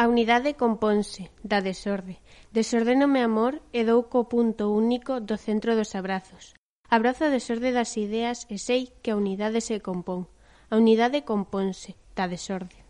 A unidade componse da desorde, desordénome amor e dou co punto único do centro dos abrazos. Abrazo a desorde das ideas e sei que a unidade se compón. A unidade componse da desorde.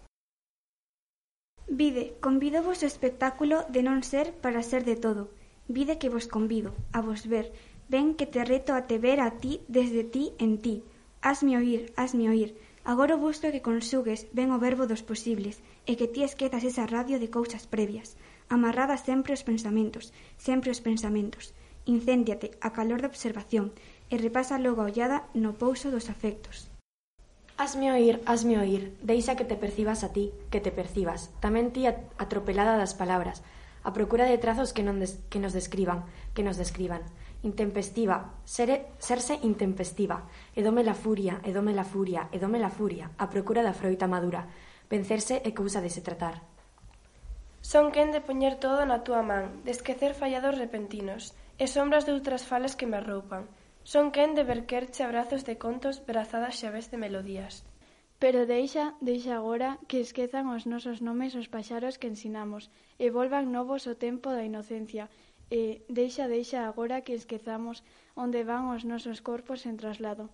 Vide, convido vos o espectáculo de non ser para ser de todo. Vide que vos convido, a vos ver. Ven que te reto a te ver a ti desde ti en ti. Hazme oír, hazme oír Agora busto que consugues ben o verbo dos posibles e que ti esquezas esa radio de cousas previas, amarrada sempre os pensamentos, sempre os pensamentos. Incéndiate a calor da observación e repasa logo a ollada no pouso dos afectos. Hazme oír, hazme oír, deixa que te percibas a ti, que te percibas, tamén ti atropelada das palabras, a procura de trazos que, non des, que nos describan, que nos describan. Intempestiva, ser, serse intempestiva, e dome la furia, e dome la furia, e dome la furia, a procura da froita madura. Vencerse é cousa de se tratar. Son quen de poñer todo na túa man, de esquecer fallados repentinos, e sombras de outras falas que me arroupan. Son quen de verquerche abrazos de contos, brazadas xaves de melodías. Pero deixa, deixa agora que esquezan os nosos nomes os paxaros que ensinamos e volvan novos o tempo da inocencia e deixa, deixa agora que esquezamos onde van os nosos corpos en traslado.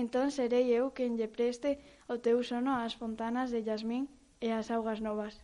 Entón serei eu quen lle preste o teu sono ás fontanas de Yasmín e ás augas novas.